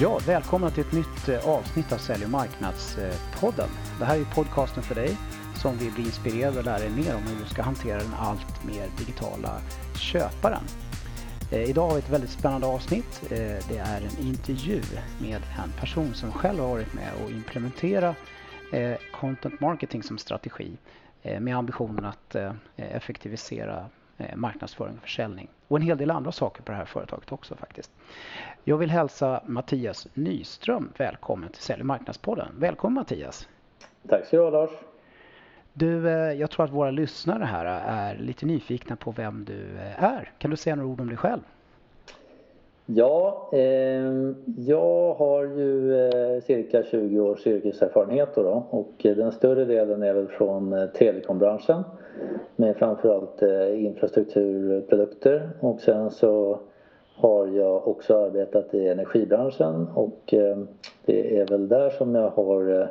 Ja, välkomna till ett nytt eh, avsnitt av Sälj och marknadspodden. Det här är podcasten för dig som vill bli inspirerad och lära dig mer om hur du ska hantera den allt mer digitala köparen. Eh, idag har vi ett väldigt spännande avsnitt. Eh, det är en intervju med en person som själv har varit med och implementerat content marketing som strategi med ambitionen att effektivisera marknadsföring och försäljning och en hel del andra saker på det här företaget också faktiskt. Jag vill hälsa Mattias Nyström välkommen till Sälj marknadspodden. Välkommen Mattias! Tack så du ha Lars! Du, eh, jag tror att våra lyssnare här är lite nyfikna på vem du eh, är. Kan du säga några ord om dig själv? Ja, eh, jag har ju eh, cirka 20 års yrkeserfarenhet då, då. Och eh, den större delen är väl från eh, telekombranschen. Med framförallt eh, infrastrukturprodukter. Och sen så har jag också arbetat i energibranschen. Och eh, det är väl där som jag har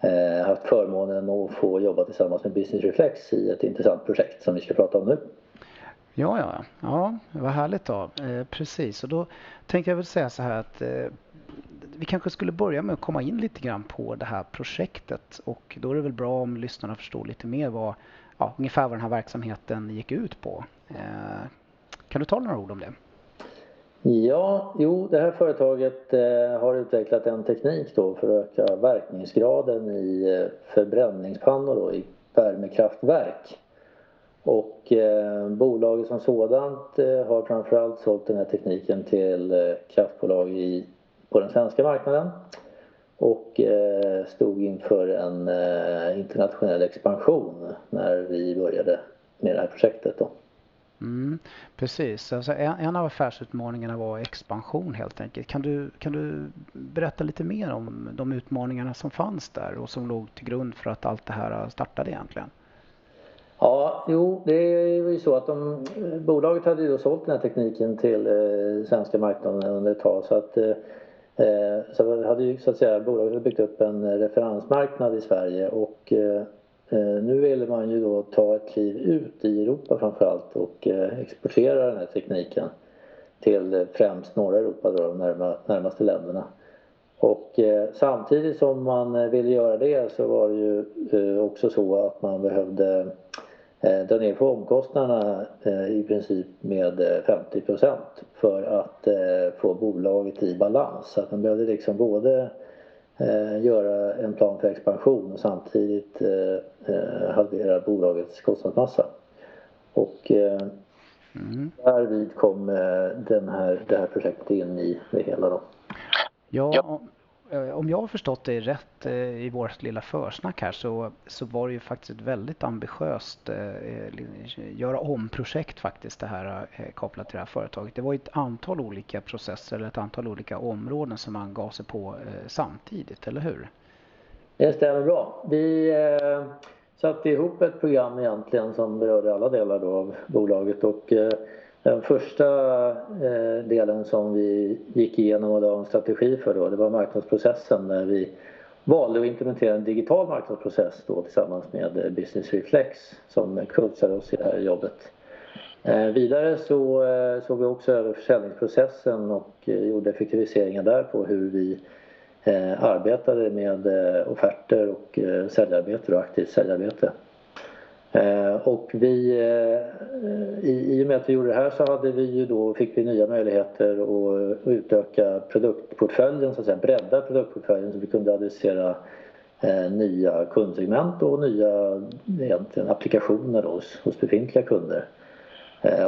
eh, eh, haft förmånen att få jobba tillsammans med Business Reflex i ett intressant projekt som vi ska prata om nu. Ja, ja, ja, vad härligt då. Eh, precis, och då tänkte jag väl säga så här att eh, vi kanske skulle börja med att komma in lite grann på det här projektet och då är det väl bra om lyssnarna förstår lite mer vad, ja, ungefär vad den här verksamheten gick ut på. Eh, kan du ta några ord om det? Ja, jo, det här företaget eh, har utvecklat en teknik då för att öka verkningsgraden i eh, förbränningspannor då, i värmekraftverk. Och eh, bolaget som sådant eh, har framförallt sålt den här tekniken till eh, kraftbolag i, på den svenska marknaden och eh, stod inför en eh, internationell expansion när vi började med det här projektet. Då. Mm, precis, alltså en, en, av affärsutmaningarna var expansion helt enkelt. Kan du, kan du berätta lite mer om de utmaningarna som fanns där och som låg till grund för att allt det här startade egentligen? Ja, jo, det var ju så att de, bolaget hade ju då sålt den här tekniken till eh, svenska marknaden under ett tag så att eh, eh så hade ju så att säga bolaget byggt upp en referensmarknad i Sverige och eh, eh, nu ville man ju då ta ett kliv ut i Europa framförallt och eh, exportera den här tekniken till främst norra Europa, då, de närmaste länderna. Och eh, samtidigt som man eh, ville göra det så var det ju också så att man behövde dra ner på omkostnaderna i princip med 50% för att få bolaget i balans. Så att man behövde liksom både eh, göra en plan för expansion och samtidigt eh, eh halvera bolagets kostnadsmassa. Och eh, mm. därvid kom eh, den här, det här projektet in i det hela. Då. Ja, Eh, Eh, om jag har förstått det rätt eh, i vårt lilla försnack här så, så var det ju faktiskt ett väldigt ambitiöst eh, göra om-projekt faktiskt det här kopplat till det här företaget. Det var ett antal olika processer eller ett antal olika områden som man gav sig på samtidigt, eller hur? Det stämmer bra. Vi satte ihop ett program egentligen som berörde alla delar då av bolaget och den första eh, delen som vi gick igenom och la en strategi för då, det var marknadsprocessen när vi valde att implementera en digital marknadsprocess då tillsammans med eh, Business Reflex som coachade oss i det här jobbet. Eh, vidare så eh, såg vi också över försäljningsprocessen och eh, gjorde effektiviseringar där på hur vi eh, arbetade med offerter och säljarbete och aktivt säljarbete. Eh, och vi, eh, i, och med att vi gjorde det här så hade vi ju då, fick vi nya möjligheter att utöka produktportföljen, så att säga, bredda produktportföljen så vi kunde adressera eh, nya kundsegment och nya egentligen applikationer hos, hos befintliga kunder.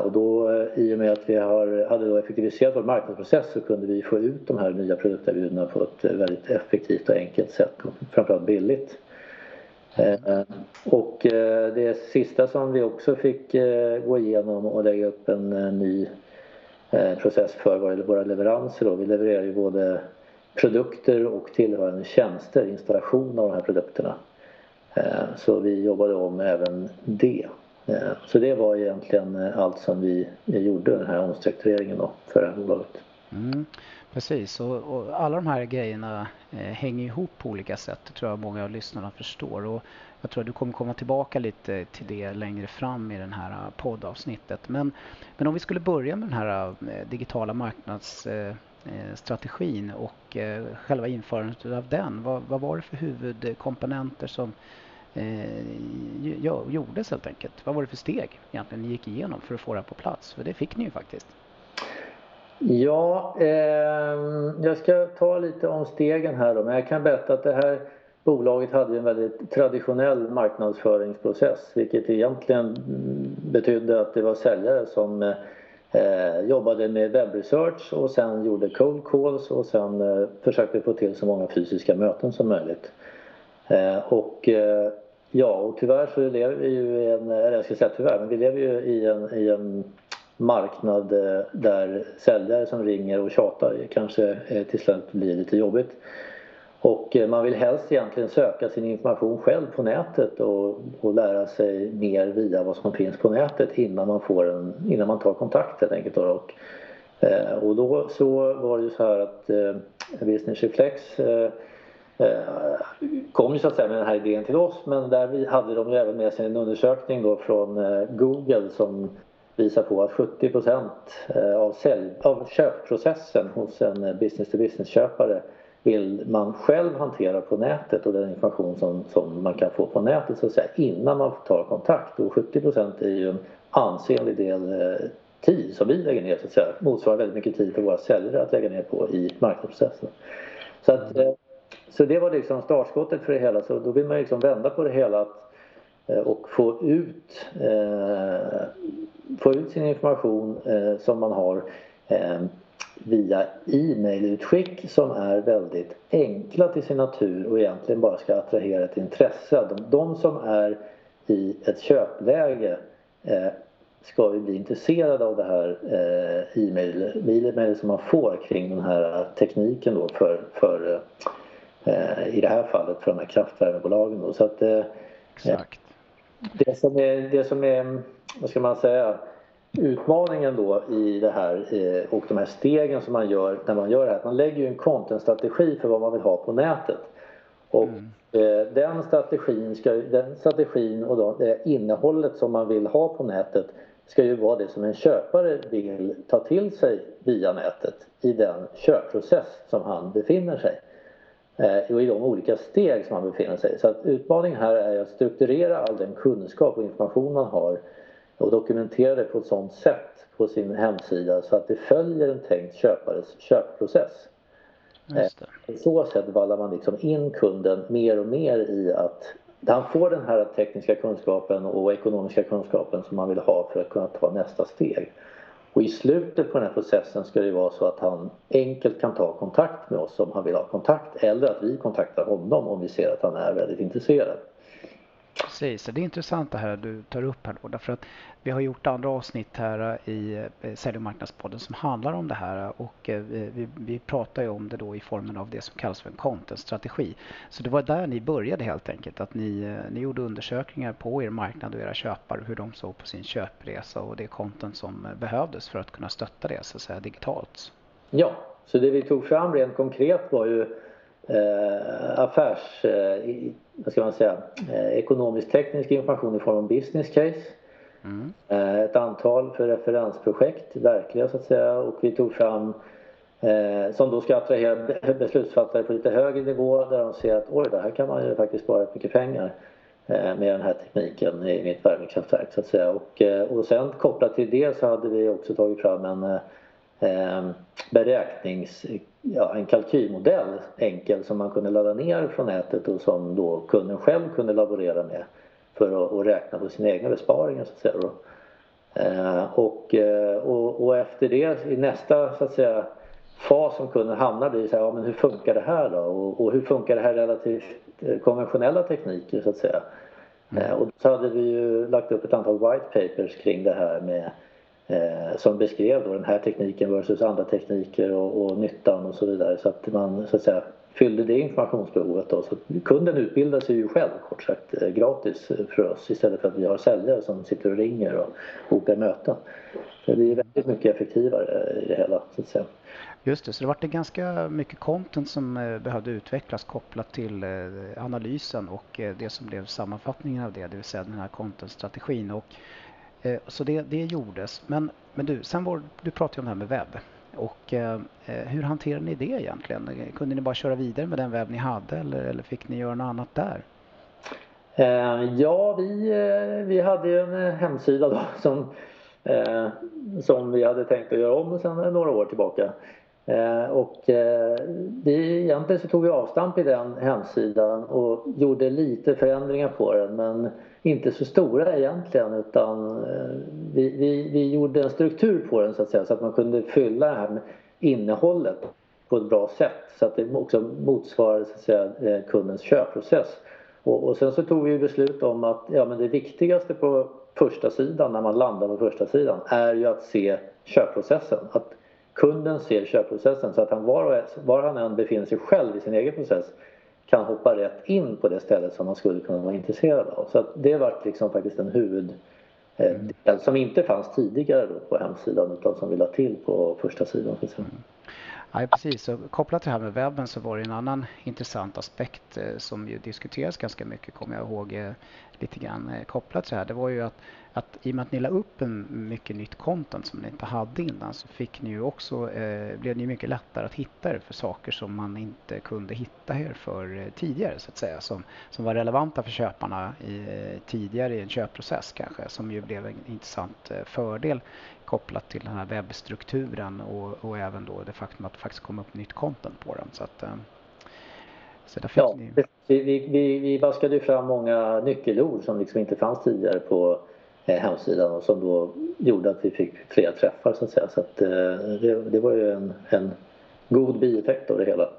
Och då i och med att vi har, hade då effektiviserat vår marknadsprocess så kunde vi få ut de här nya produkterbjudandena på ett väldigt effektivt och enkelt sätt och framförallt billigt. Eh, och eh, det sista som vi också fick eh, gå igenom och lägga upp en ny process för var våra leveranser. Då. Vi levererar ju både produkter och tillhörande tjänster, installation av de här produkterna. Så vi jobbade om även det. Så det var egentligen allt som vi gjorde, den här omstruktureringen då, för det här bolaget. Mm. Precis, och, och, alla de här grejerna eh, hänger ihop på olika sätt. Det tror jag många av lyssnarna förstår. Och jag tror att du kommer komma tillbaka lite till det längre fram i det här eh, poddavsnittet. Men, men om vi skulle börja med den här eh, digitala marknadsstrategin Eh, eh och och själva införandet av den. Vad, vad var det för huvudkomponenter som gjordes helt enkelt? Vad var det för steg egentligen ni gick igenom för att få det här på plats? För det fick ni ju faktiskt. Ja, eh, jag ska ta lite om stegen här då, men jag kan berätta att det här bolaget hade en väldigt traditionell marknadsföringsprocess vilket egentligen betydde att det var säljare som eh, jobbade med webbresearch och sen gjorde cold calls och sen eh, försökte få till så många fysiska möten som möjligt. Eh, och eh, ja, och tyvärr så lever vi ju i en, eller jag ska säga tyvärr, men vi lever ju i en, i en marknad eh, där säljare som ringer och tjatar kanske eh, till slut blir lite jobbigt. Och eh, man vill helst egentligen söka sin information själv på nätet och, och lära sig mer via vad som finns på nätet innan man, får en, innan man tar kontakt helt enkelt. Och, och då så var det ju så här att eh, Business Reflex eh, kom ju så att säga med den här idén till oss men där vi hade de ju även med sig en undersökning då från eh, Google som visar på att 70 eh, av, sälj, av köpprocessen hos en eh, business to business köpare vill man själv hantera på nätet och den information som, som man kan få på nätet så att säga innan man tar kontakt. Och 70% är ju en ansenlig del eh, tid som vi lägger ner så att säga. Motsvarar väldigt mycket tid för våra säljare att lägga ner på i marknadsprocessen. Så, att, så det var liksom startskottet för det hela. Så då vill man liksom vända på det hela att Eh, och få ut, eh, få ut sin information eh, som man har via e-mailutskick som är väldigt enkla till sin natur och egentligen bara ska attrahera ett intresse. De, de som är i ett köpläge eh, ska ju bli intresserade av det här eh, e-mail som man får kring den här tekniken då för, för eh, i det här fallet för de här kraftvärmebolagen. Då. Så att, eh, Exakt. Det som, är, det som är, vad ska man säga, utmaningen då i det här eh, och de här stegen som man gör när man gör det här. Man lägger ju en contentstrategi för vad man vill ha på nätet. Och mm. Eh, den strategin, ska, den strategin och då, det innehållet som man vill ha på nätet ska ju vara det som en köpare vill ta till sig via nätet i den köpprocess som han befinner sig eh, och i de olika steg som han befinner sig Så att utmaningen här är att strukturera all den kunskap och information man har och dokumentera det på ett sådant sätt på sin hemsida så att det följer en tänkt köpares köpprocess. På så sätt vallar man liksom in kunden mer och mer i att han får den här tekniska kunskapen och ekonomiska kunskapen som man vill ha för att kunna ta nästa steg. Och i slutet på den här processen ska det vara så att han enkelt kan ta kontakt med oss om han vill ha kontakt eller att vi kontaktar honom om vi ser att han är väldigt intresserad. Precis, det är intressant det här du tar upp här då, därför att vi har gjort andra avsnitt här i eh, Sälj och marknadspodden som handlar om det här och eh, vi, vi pratar ju om det då i formen av det som kallas för en content-strategi. Så det var där ni började helt enkelt, att ni, eh, ni gjorde undersökningar på er marknad och era köpare, hur de såg på sin köpresa och det content som behövdes för att kunna stötta det så att säga digitalt. Ja, så det vi tog fram rent konkret var ju eh, affärs, eh, vad ska man säga, eh, ekonomisk teknisk information i form av business case. Mm. Eh, ett antal för referensprojekt, verkliga så att säga och vi tog fram eh, som då ska attrahera beslutsfattare på lite högre nivå där de ser att oj, det här kan man ju faktiskt spara mycket pengar eh, med den här tekniken i mitt värmekraftverk så att säga. Och, eh, och sen kopplat till det så hade vi också tagit fram en eh, beräknings ja, en kalkylmodell enkel som man kunde ladda ner från nätet och som då kunden själv kunde laborera med för att, att räkna på sina egna besparingar så att säga. Eh, och, eh, och, och, efter det i nästa så att säga fas som kunden hamnar blir så här, ja, men hur funkar det här då? Och, och hur funkar det här relativt eh, konventionella tekniker så att säga? Mm. och så hade vi ju lagt upp ett antal white papers kring det här med Eh, som beskrev då den här tekniken versus andra tekniker och, och nyttan och så vidare så att man så att säga fyllde det informationsbehovet då. Så kunden utbildar sig ju själv kort sagt eh, gratis för oss istället för att vi har säljare som sitter och ringer och bokar möten. det blir väldigt mycket effektivare i det hela så att säga. Just det, så det var det ganska mycket content som eh, behövde utvecklas kopplat till analysen och det som blev sammanfattningen av det, det vill säga den här content-strategin. Och Eh, så det, det gjordes. Men, men du, sen var, du pratade om det här med webb. Och eh, eh, hur hanterade ni det egentligen? Kunde ni bara köra vidare med den webb ni hade eller, eller fick ni göra något annat där? Ja, vi, vi hade ju en hemsida då som, som vi hade tänkt att göra om sedan några år tillbaka. Och vi, egentligen så tog vi avstamp i den hemsidan och gjorde lite förändringar på den men inte så stora egentligen utan eh, vi, vi, vi gjorde en struktur på den så att säga så att man kunde fylla det här med innehållet på ett bra sätt så att det också motsvarade så att säga, eh, kundens köpprocess. Och, och sen så tog vi beslut om att ja, men det viktigaste på första sidan när man landar på första sidan är ju att se köpprocessen. Att kunden ser köpprocessen så att han var, var han än befinner sig själv i sin egen process kan hoppa rätt in på det stället som man skulle kunna vara intresserad av. Så det var liksom faktiskt en huvuddel eh, mm. som inte fanns tidigare på hemsidan utan som vi la till på första sidan. Mm. Ja, precis. Så kopplat till det här med webben så var det en annan intressant aspekt eh, som ju diskuteras ganska mycket, kommer jag ihåg, eh, lite grann eh, kopplat till det här. Det var ju att att i och med att ni la upp en mycket nytt content som ni inte hade innan så fick ni ju också, eh, blev det mycket lättare att hitta er för saker som man inte kunde hitta er för eh, tidigare så att säga. Som, som var relevanta för köparna i, eh, tidigare i en köpprocess kanske. Som ju blev en intressant fördel kopplat till den här webbstrukturen och, och även då det faktum att det faktiskt kom upp nytt content på den. Så att, eh, så där fick ja, vi, vi, vi vaskade fram många nyckelord som liksom inte fanns tidigare på Eh, hemsidan och som då gjorde att vi fick fler träffar så att säga. Så att, eh, det, det var ju en, en god bieffekt av det hela.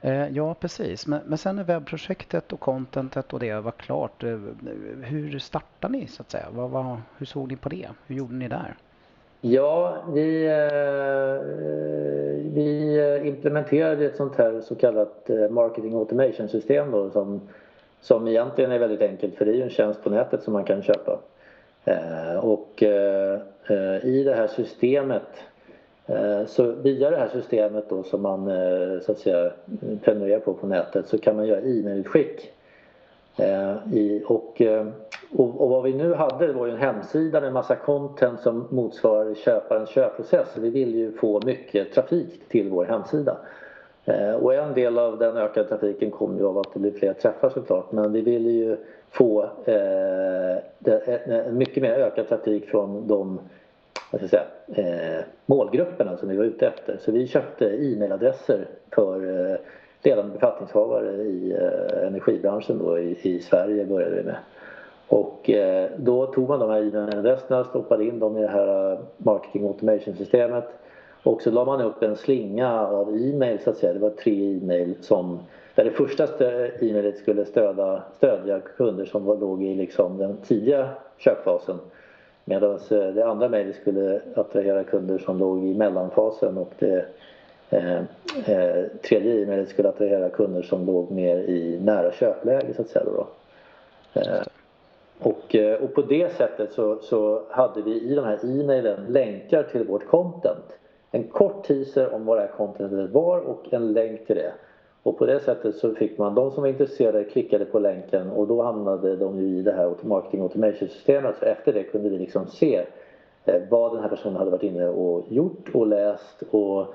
Eh, ja, precis. Men, men sen när webbprojektet och contentet och det var klart, hur startade ni så att säga? Vad, vad, hur såg ni på det? Hur gjorde ni där? Ja, vi, eh, vi implementerade ett sånt här så kallat eh, marketing automation system då, som som egentligen är väldigt enkelt för det är ju en tjänst på nätet som man kan köpa. Eh, och i det här systemet så via det här systemet då som man så att säga prenumererar på på nätet så kan man göra e-mailutskick. Och, och, och vad vi nu hade var ju en hemsida med massa content som motsvarar köparens köpprocess. Vi vill ju få mycket trafik till vår hemsida. Eh, och en del av den ökade trafiken kommer ju av att det blir fler träffar såklart men vi vill ju få eh, det, eh, eh, mycket mer ökad trafik från de vad ska jag säga, eh, målgrupperna som vi var ute efter. Så vi köpte e-mailadresser för eh, ledande befattningshavare i eh, energibranschen då i, i Sverige började vi med. Och eh, då tog man de här e-mailadresserna, stoppade in dem i det här eh, marketing automation systemet och så la man upp en slinga av e-mail så att säga. Det var tre e-mail som där det första e-mailet skulle stödja, stödja kunder som var, låg i liksom den tidiga köpfasen. Medan eh, det andra mejlet skulle attrahera kunder som låg i mellanfasen och det eh, eh, tredje e-mailet skulle attrahera kunder som låg mer i nära köpläge så att säga. Då. Eh, och, eh, och på det sättet så, så hade vi i de här e-mailen länkar till vårt content en kort teaser om vad det här contentet var och en länk till det. Och på det sättet så fick man, de som var intresserade klickade på länken och då hamnade de ju i det här marketing automation systemet. Så efter det kunde vi liksom se eh, vad den här personen hade varit inne och gjort och läst och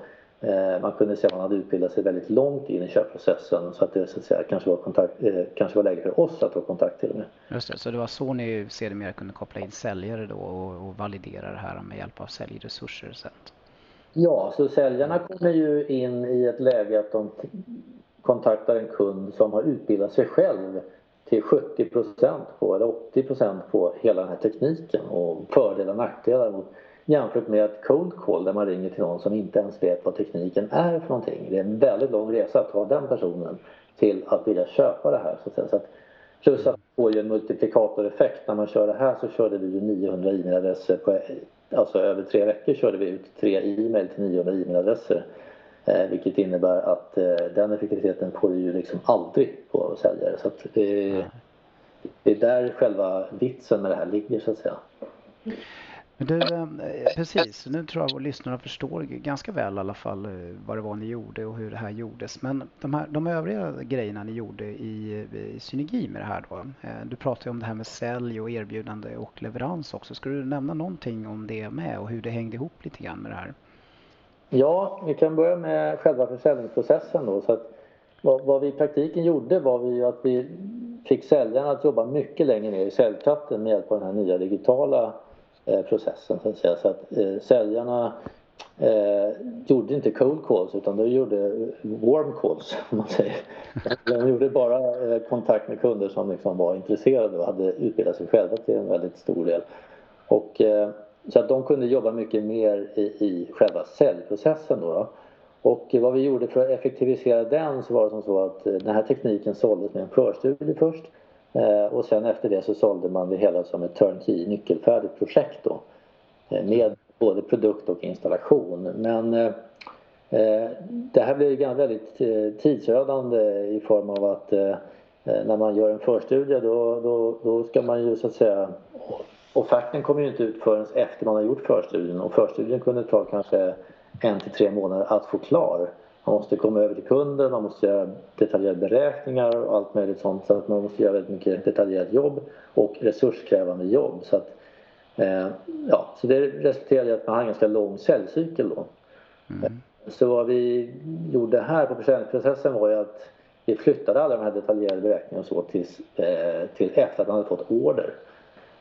man kunde se att man hade utbildat sig väldigt långt in i köpprocessen så att det så att säga, kanske, var kontakt, eh, kanske var läge för oss att ta kontakt till och med. Just det, så det var så ni sedermera kunde koppla in säljare då och, och validera det här med hjälp av säljresurser sen? Ja, så säljarna kommer ju in i ett läge att de kontaktar en kund som har utbildat sig själv till 70% på, eller 80% på hela den här tekniken och fördelar och nackdelar jämfört med ett cold call där man ringer till någon som inte ens vet vad tekniken är för någonting. Det är en väldigt lång resa att ta den personen till att vilja köpa det här. Så att, plus att det får ju en multiplikatoreffekt. När man kör det här så körde vi ju 900 e-mailadresser på alltså över tre veckor körde vi ut tre e-mail till 900 e-mailadresser. Eh, vilket innebär att eh, den effektiviteten får du ju liksom aldrig på säljare. Så det, det är där själva vitsen med det här ligger så att säga. Men du, eh, precis, nu tror jag att våra lyssnare förstår ganska väl i alla fall eh, vad det var ni gjorde och hur det här gjordes. Men de, här, de övriga grejerna ni gjorde i, eh, i synergi med det här då. Du pratade om det här med sälj och erbjudande och leverans också. Ska du nämna någonting om det med och hur det hängde ihop lite grann med det här? Ja, vi kan börja med själva försäljningsprocessen då. Så att vad, vad vi i praktiken gjorde var vi att vi fick säljarna att jobba mycket längre ner i säljtratten med hjälp av den här nya digitala Eh, processen. Så att, säga. Så att eh, säljarna eh, gjorde inte cold calls utan de gjorde warm calls om man säger. De gjorde bara eh, kontakt med kunder som liksom var intresserade och hade utbildat sig själva till en väldigt stor del. Och, eh, så att de kunde jobba mycket mer i, i själva säljprocessen då, då. Och vad vi gjorde för att effektivisera den så var det som så att eh, den här tekniken såldes med en förstudie först eh, Eh, och sen efter det så sålde man det hela som ett turnkey nyckelfärdigt projekt då eh, med både produkt och installation. Men eh, eh, det här blev väldigt tidsödande i form av att när man gör en förstudie då, då, då ska man ju så att säga offerten kommer ju inte ut förrän efter man har gjort förstudien och förstudien kunde ta kanske en till tre månader att få klar. Man måste komma över till kunden, man måste göra detaljerade beräkningar och allt möjligt sånt. Så att man måste göra väldigt mycket detaljerat jobb och resurskrävande jobb. Så, att, eh, ja, så det resulterade i att man har en ganska lång säljcykel då. Mm. Så vad vi gjorde här på försäljningsprocessen var ju att vi flyttade alla de här detaljerade beräkningarna och så till, eh, till efter att man hade fått order.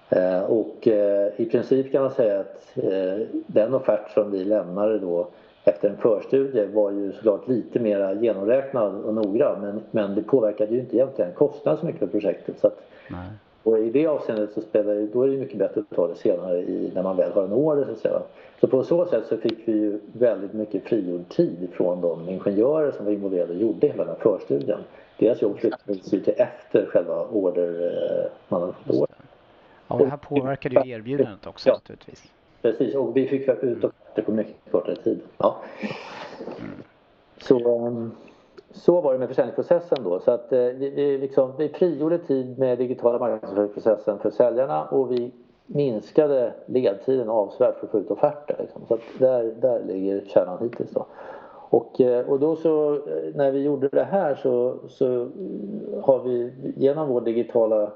Eh, och eh, i princip kan man säga att eh, den offert som vi lämnade då efter en förstudie var ju såklart lite mer genomräknad och noggrann men, men det påverkade ju inte egentligen kostnaden så mycket för projektet. Så att, och i det avseendet så spelar det, då är det mycket bättre att ta det senare i, när man väl har en order så att säga. Så på så sätt så fick vi ju väldigt mycket frigjord tid från de ingenjörer som var involverade och gjorde hela den här förstudien. Deras jobb flyttades ju till efter själva order, man hade fått order. Ja, det här påverkade ju erbjudandet också ja, naturligtvis. Precis, och vi fick ut det på mycket kortare tid. Ja. Så, ehm, så var det med försäljningsprocessen då. Så att eh, vi, vi, liksom, vi frigjorde tid med digitala marknadsföringsprocessen för säljarna och vi minskade ledtiden avsevärt för att få ut offerter. Liksom. Så att där, där ligger kärnan hittills då. Och, eh, och då så eh, när vi gjorde det här så, så har vi genom vår digitala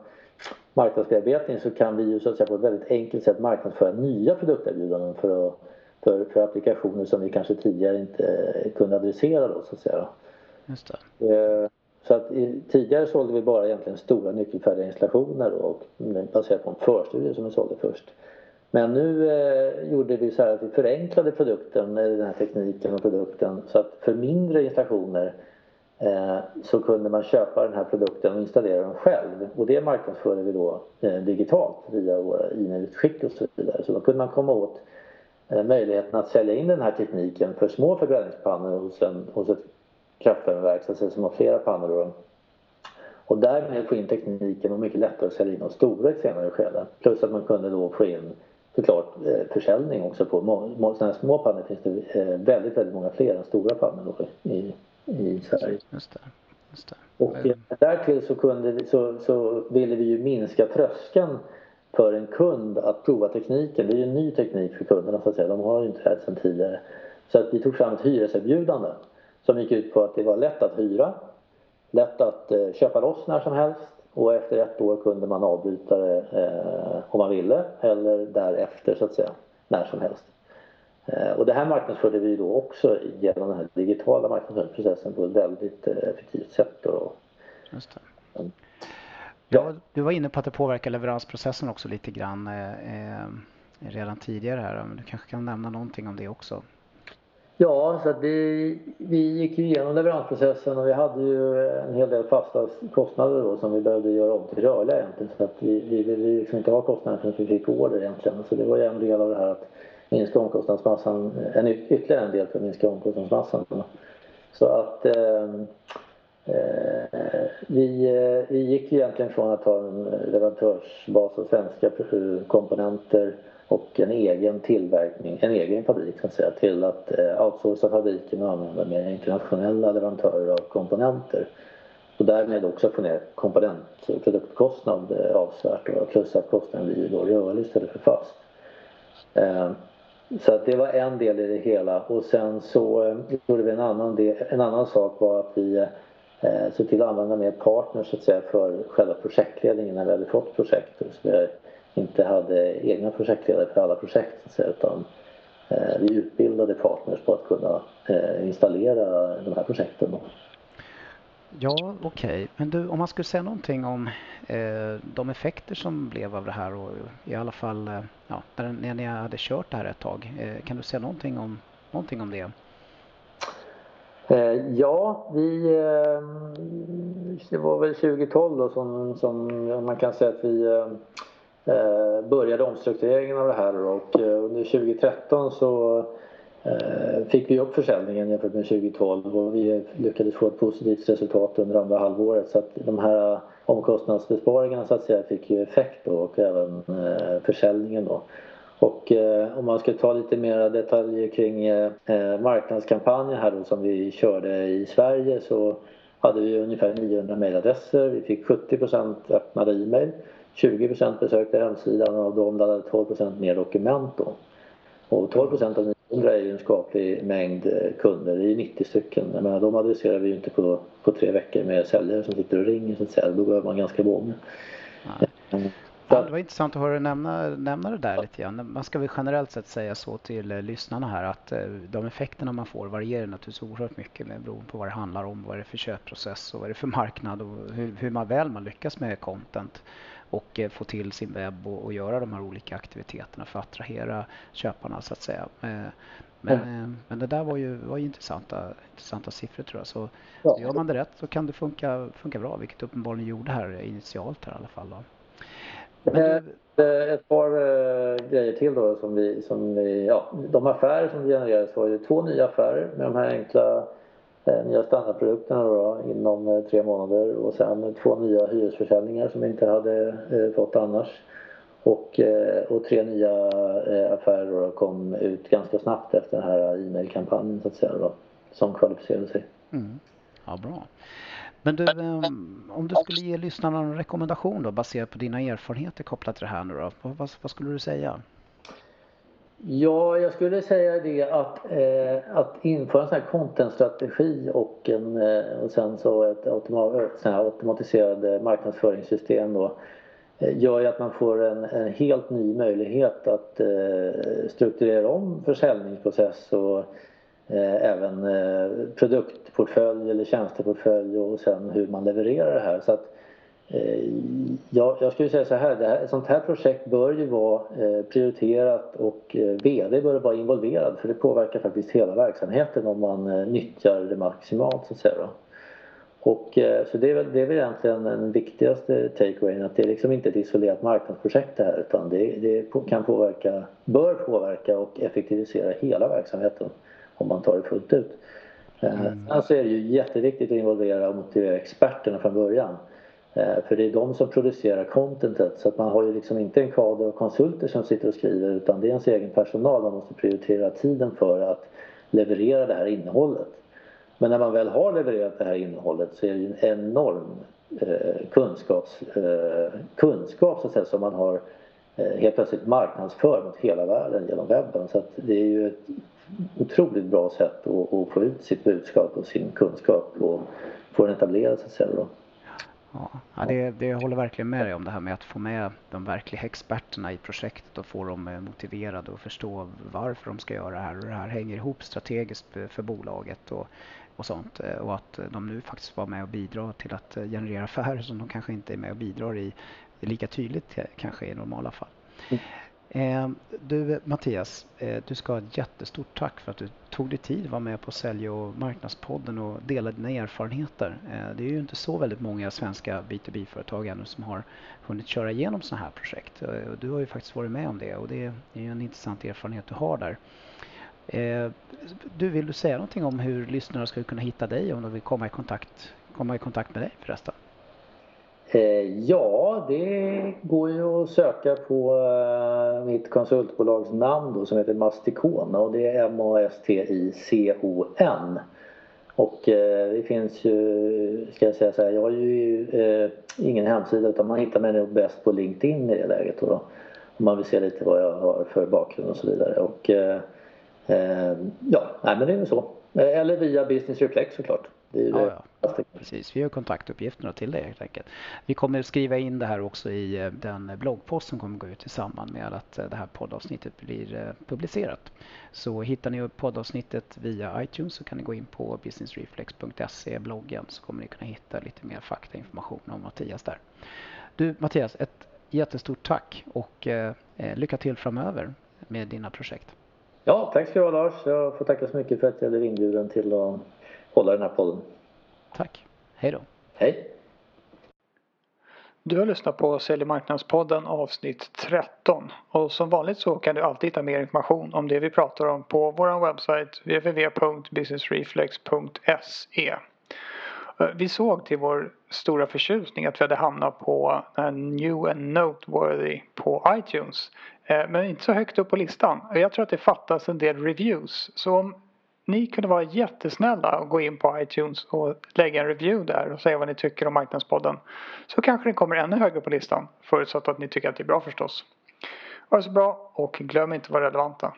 marknadsbearbetning så kan vi ju så att säga på ett väldigt enkelt sätt marknadsföra nya produkterbjudanden för, att, för, för applikationer som vi kanske tidigare inte kunde adressera då så att säga. Just det. Eh, så att tidigare sålde vi bara egentligen stora nyckelfärdiga installationer då, och baserat på en förstudie som vi sålde först. Men nu eh, gjorde vi så här att vi förenklade produkten, den här tekniken och produkten så att för mindre installationer Eh, så kunde man köpa den här produkten och installera den själv. Och det marknadsförde vi då eh, digitalt via våra e-mailutskick och så vidare. Så då kunde man komma åt eh, möjligheten att sälja in den här tekniken för små förbränningspannor hos, en, hos ett kraftvärmeverk som har flera pannor. Då. Och därmed få in tekniken och mycket lättare att sälja in de stora i ett senare skede. Plus att man kunde då få in såklart försäljning också på sådana här små pannor finns det väldigt, väldigt många fler än stora pannor i, i Sverige. Just det. Just det. Och därtill så, kunde så, så ville vi ju minska tröskeln för en kund att prova tekniken. Det är ju en ny teknik för kunderna så att säga. De har ju inte det här sedan tidigare. Så att vi tog fram ett hyreserbjudande som gick ut på att det var lätt att hyra, lätt att eh, köpa loss när som helst och efter ett år kunde man avbryta det eh, om man ville eller därefter så att säga, när som helst. Eh, och det här marknadsförde vi då också genom den här digitala marknadsföringsprocessen på ett väldigt eh, effektivt sätt. Då. Just det. Ja, du var inne på att det påverkar leveransprocessen också lite grann eh, eh, redan tidigare här. Men du kanske kan nämna någonting om det också? Ja, så att vi, vi gick ju igenom leveransprocessen och vi hade ju en hel del fasta kostnader då som vi behövde göra om till rörliga egentligen. Så att vi, vi ville liksom inte ha kostnader förrän vi fick order egentligen. Så det var ju en del av det här att minska omkostnadsmassan, en ytterligare en del för att minska omkostnadsmassan. Så att eh, Eh, vi, eh, vi gick egentligen från att ha en leverantörsbas av svenska eh, komponenter och en egen tillverkning, en egen fabrik så säga, till att outsourca fabriken och använda mer internationella leverantörer av komponenter. Och därmed också få ner komponent och produktkostnad avsevärt plus att kostnaden blir då rörlig istället för fast. Så att det var en del i det hela och sen så gjorde vi en annan, del, en annan sak var att vi eh, såg till att använda mer partners så att säga för själva projektledningen när vi hade fått projekt. Så vi inte hade egna projektledare för alla projekt så att säga, utan eh, vi utbildade partners på att kunna eh, installera de här projekten. Då. Ja, okej. Okay. Men du, om man skulle säga någonting om eh, de effekter som blev av det här och i alla fall eh, ja, när, när ni hade kört det här ett tag. Eh, kan du säga någonting om, någonting om det? Eh, ja, vi, eh, det var väl 2012 då som, som man kan säga att vi eh, eh började omstruktureringen av det här och eh, under 2013 så eh, fick vi upp försäljningen jämfört med 2012 och vi lyckades få ett positivt resultat under andra halvåret så att de här omkostnadsbesparingarna så att säga fick ju effekt då och även försäljningen då. Och eh, om man ska ta lite mer detaljer kring eh, eh marknadskampanjen här då som vi körde i Sverige så hade vi ungefär 900 mejladresser. Vi fick 70 öppnade e-mail. 20% besökte hemsidan och de laddade 12% ner dokument då. Och 12% av 900 är ju en skaplig mängd eh, kunder. Det är ju 90 stycken. Jag menar, de adresserar vi ju inte på, på tre veckor med säljare som sitter och ringer så att säga. Då behöver man ganska många. Nej. Det var intressant att höra dig nämna, nämna det där lite grann. Man ska väl generellt sett säga så till eh, lyssnarna här att eh, de effekterna man får varierar naturligtvis oerhört mycket med beroende på vad det handlar om, vad det är för köpprocess och vad det är för marknad och hur, hur man väl man lyckas med content och eh, få till sin webb och, och, göra de här olika aktiviteterna för att attrahera köparna så att säga. Men, mm. men det där var ju, var ju intressanta, intressanta siffror tror jag. Så, ja. gör man det rätt så kan det funka, funka bra, vilket uppenbarligen gjorde här initialt här i alla fall. Då. Men ett par uh, grejer till då som vi, som vi, ja, de affärer som genererades var ju två nya affärer med de här enkla nya standardprodukterna då, inom tre månader och sen två nya hyresförsäljningar som vi inte hade fått annars. Och, och tre nya affärer då kom ut ganska snabbt efter den här e-mailkampanjen så att säga då, som kvalificerade sig. Mm. Ja, bra. Men du, ehm, om du skulle ge lyssnarna en rekommendation då baserat på dina erfarenheter kopplat till det här nu då, vad, vad skulle du säga? Ja, jag skulle säga det att, eh, att införa en sån här contentstrategi och, en, eh, och sen så ett automa sån marknadsföringssystem då eh, gör ju att man får en, en helt ny möjlighet att eh, strukturera om försäljningsprocess och Eh, även eh, produktportfölj eller tjänsteportfölj och sen hur man levererar det här. Så att, eh, jag, jag skulle säga så här, det här, ett sånt här projekt bör ju vara eh, prioriterat och eh, VD bör vara involverad för det påverkar faktiskt hela verksamheten om man eh, nyttjar det maximalt så att säga. Då. Och, så det är, väl, det är väl egentligen den viktigaste takeawayen att det är liksom inte ett isolerat marknadsprojekt det här utan det, det kan påverka, bör påverka och effektivisera hela verksamheten om man tar det fullt ut. Mm. Eh, sen så är det ju jätteviktigt att involvera och motivera experterna från början. Eh, för det är de som producerar contentet så att man har ju liksom inte en kader av konsulter som sitter och skriver utan det är ens egen personal man måste prioritera tiden för att leverera det här innehållet. Men när man väl har levererat det här innehållet så är det ju en enorm eh, kunskaps, eh, kunskap så att säga, som man har eh, helt plötsligt marknadsför mot hela världen genom webben. Så att det är ju ett otroligt bra sätt att, att få ut sitt budskap och sin kunskap och få den etablerad så att säga. Då. Ja, det, det, jag håller verkligen med dig om det här med att få med de verkliga experterna i projektet och få dem eh, motiverade och förstå varför de ska göra det här och det här hänger ihop strategiskt för bolaget och, och sånt eh, och att de nu faktiskt var med och bidrar till att eh, generera affärer som de kanske inte är med och bidrar i lika tydligt kanske i normala fall. Mm. Eh, du Mattias, eh, du ska ha ett jättestort tack för att du tog dig tid att vara med på Sälj och marknadspodden och dela dina erfarenheter. Eh, det är ju inte så väldigt många svenska B2B-företag ännu som har hunnit köra igenom sådana här projekt. Eh, du har ju faktiskt varit med om det och det är ju en intressant erfarenhet du har där. Ehm, du, vill du säga någonting om hur lyssnare ska kunna hitta dig om de vill komma i kontakt, komma i kontakt med dig förresten? Eh, ja, det går ju att söka på eh, mitt konsultbolags namn då, som heter Mastikon och det är M-A-S-T-I-C-O-N. Och eh, det finns ju, ska jag säga så här, jag har ju eh, ingen hemsida utan man hittar mig nog bäst på LinkedIn i det läget då. Om man vill se lite vad jag har för bakgrund och så vidare. Och eh, eh ja, nej men det är väl så. Eh, eller via Business Reflex såklart. Det är ju ja, ja. Precis, vi har kontaktuppgifterna till dig helt enkelt. Vi kommer skriva in det här också i eh, den bloggpost som kommer gå ut i samband med att eh, det här poddavsnittet blir eh, publicerat. Så hittar ni poddavsnittet via iTunes så kan ni gå in på businessreflex.se bloggen så kommer ni kunna hitta lite mer faktainformation om Mattias där. Du Mattias, ett jättestort tack och lycka till framöver med dina projekt. Ja, tack ska du ha Lars. Jag får tacka så mycket för att jag blev inbjuden till att hålla den här podden. Tack. Hej då. Hej. Du har lyssnat på Sälj marknadspodden avsnitt 13 och som vanligt så kan du alltid hitta mer information om det vi pratar om på vår webbsajt www.businessreflex.se Vi såg till vår stora förtjusning att vi hade hamnat på New and Noteworthy på iTunes Eh, men inte så högt upp på listan. Jag tror att det fattas en del reviews. Så om ni kunde vara jättesnälla och gå in på iTunes och lägga en review där och säga vad ni tycker om Marknadspodden. Så kanske den kommer ännu högre på listan. Förutsatt att ni tycker att det är bra förstås. Ha det så bra och glöm inte att vara relevanta.